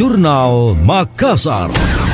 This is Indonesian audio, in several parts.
Jurnal Makassar.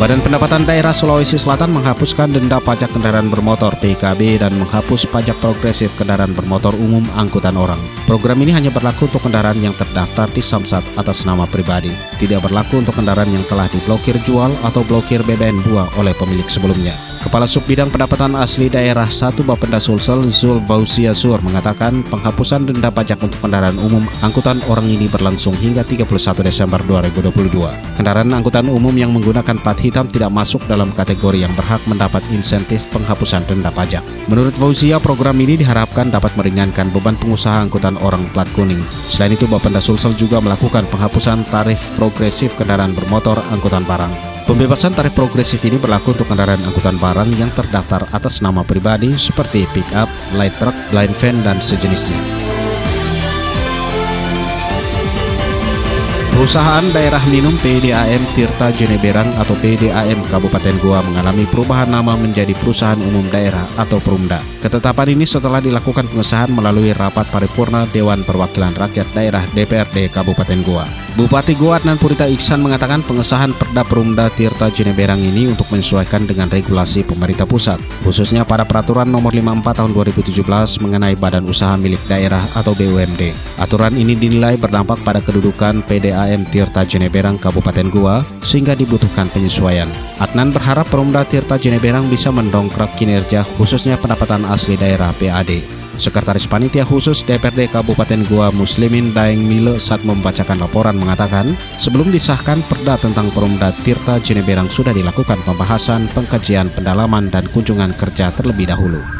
Badan Pendapatan Daerah Sulawesi Selatan menghapuskan denda pajak kendaraan bermotor PKB dan menghapus pajak progresif kendaraan bermotor umum angkutan orang. Program ini hanya berlaku untuk kendaraan yang terdaftar di Samsat atas nama pribadi. Tidak berlaku untuk kendaraan yang telah diblokir jual atau blokir BBN 2 oleh pemilik sebelumnya. Kepala Sub Bidang Pendapatan Asli Daerah 1 Bapenda Sulsel Zul Bausia Sur mengatakan penghapusan denda pajak untuk kendaraan umum angkutan orang ini berlangsung hingga 31 Desember 2022. Kendaraan angkutan umum yang menggunakan plat hitam tidak masuk dalam kategori yang berhak mendapat insentif penghapusan denda pajak. Menurut Bausia, program ini diharapkan dapat meringankan beban pengusaha angkutan orang plat kuning. Selain itu, Bapenda Sulsel juga melakukan penghapusan tarif progresif kendaraan bermotor angkutan barang. Pembebasan tarif progresif ini berlaku untuk kendaraan angkutan barang yang terdaftar atas nama pribadi seperti pick-up, light truck, blind van, dan sejenisnya. Perusahaan Daerah Minum PDAM Tirta Jeneberang atau PDAM Kabupaten Goa mengalami perubahan nama menjadi Perusahaan Umum Daerah atau Perumda. Ketetapan ini setelah dilakukan pengesahan melalui rapat paripurna Dewan Perwakilan Rakyat Daerah DPRD Kabupaten Goa. Bupati Goa Adnan Purita Iksan mengatakan pengesahan Perda Perumda Tirta Jeneberang ini untuk menyesuaikan dengan regulasi pemerintah pusat, khususnya pada Peraturan Nomor 54 Tahun 2017 mengenai Badan Usaha Milik Daerah atau BUMD. Aturan ini dinilai berdampak pada kedudukan PDAM Tirta Jeneberang Kabupaten Goa sehingga dibutuhkan penyesuaian. Adnan berharap Perumda Tirta Jeneberang bisa mendongkrak kinerja khususnya pendapatan asli daerah PAD. Sekretaris Panitia Khusus DPRD Kabupaten Goa Muslimin Daeng Mile saat membacakan laporan mengatakan, sebelum disahkan perda tentang Perumda Tirta Jeneberang sudah dilakukan pembahasan, pengkajian, pendalaman, dan kunjungan kerja terlebih dahulu.